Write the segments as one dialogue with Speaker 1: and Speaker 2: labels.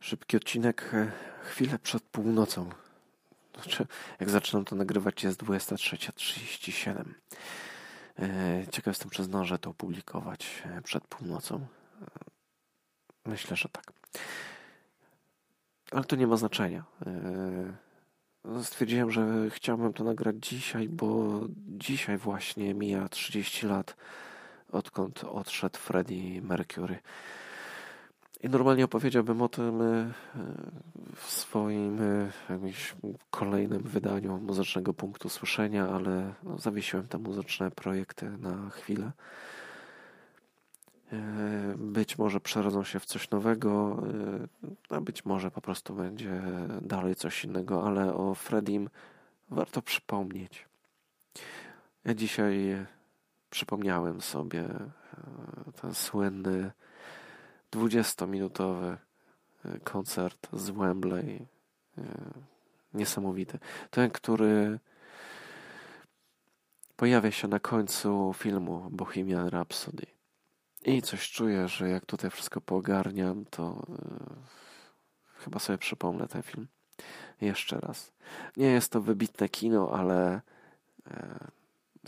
Speaker 1: Szybki odcinek e, chwilę przed północą. Znaczy, jak zaczynam to nagrywać jest 23.37. E, ciekaw jestem, czy zdążę to opublikować e, przed północą. Myślę, że tak. Ale to nie ma znaczenia. Stwierdziłem, że chciałbym to nagrać dzisiaj, bo dzisiaj właśnie mija 30 lat, odkąd odszedł Freddie Mercury. I normalnie opowiedziałbym o tym e, w swoim e, jakimś kolejnym wydaniu muzycznego punktu słyszenia, ale no, zawiesiłem te muzyczne projekty na chwilę. E, być może przerodzą się w coś nowego, a być może po prostu będzie dalej coś innego, ale o Fredim warto przypomnieć. Ja dzisiaj przypomniałem sobie ten słynny 20-minutowy e, koncert z Wembley. E, niesamowity. Ten, który pojawia się na końcu filmu Bohemian Rhapsody. I coś czuję, że jak tutaj wszystko poogarniam, to yy, chyba sobie przypomnę ten film jeszcze raz. Nie jest to wybitne kino, ale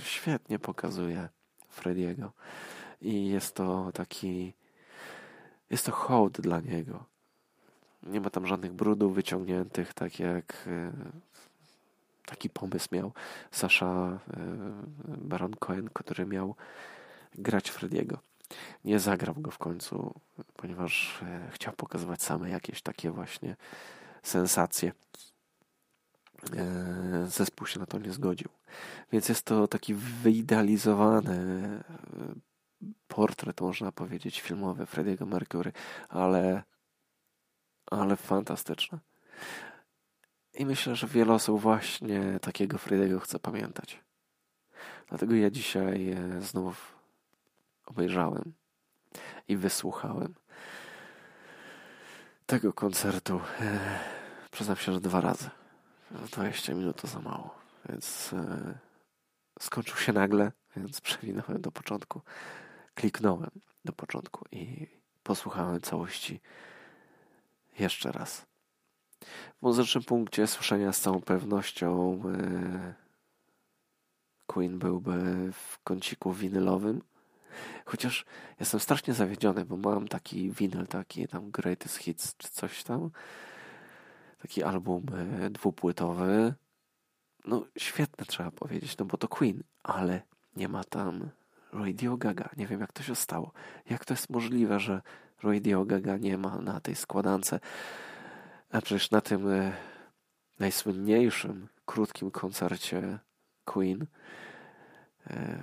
Speaker 1: świetnie pokazuje Frediego. I jest to taki jest to hołd dla niego. Nie ma tam żadnych brudów wyciągniętych, tak jak e, taki pomysł miał Sasha e, Baron Cohen, który miał grać Frediego. Nie zagrał go w końcu, ponieważ e, chciał pokazywać same jakieś takie właśnie sensacje. Zespół się na to nie zgodził. Więc jest to taki wyidealizowany portret, można powiedzieć, filmowy Frediego Mercury, ale, ale fantastyczny. I myślę, że wiele osób właśnie takiego Frediego chce pamiętać. Dlatego ja dzisiaj e, znów obejrzałem i wysłuchałem tego koncertu. E, przyznam się, że dwa razy. 20 minut to za mało, więc e, skończył się nagle, więc przewinąłem do początku kliknąłem do początku i posłuchałem całości jeszcze raz. W muzycznym punkcie słyszenia z całą pewnością e, Queen byłby w kąciku winylowym. Chociaż jestem strasznie zawiedziony, bo mam taki winyl, taki tam Greatest Hits czy coś tam. Taki album e, dwupłytowy. No świetne trzeba powiedzieć, no bo to Queen, ale nie ma tam Radio Gaga. Nie wiem, jak to się stało. Jak to jest możliwe, że Radio Gaga nie ma na tej składance? A przecież na tym e, najsłynniejszym, krótkim koncercie Queen e,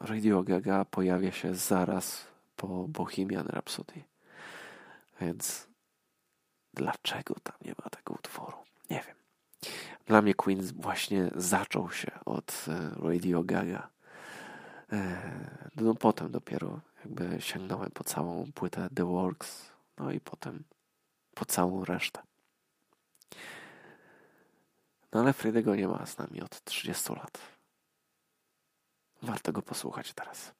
Speaker 1: Radio Gaga pojawia się zaraz po Bohemian Rhapsody. Więc dlaczego tam nie ma tego utworu? Nie wiem. Dla mnie Queen właśnie zaczął się od e, Radio Gaga. E, no potem dopiero jakby sięgnąłem po całą płytę The Works, no i potem po całą resztę. No ale Fredego nie ma z nami od 30 lat. Warto go posłuchać teraz.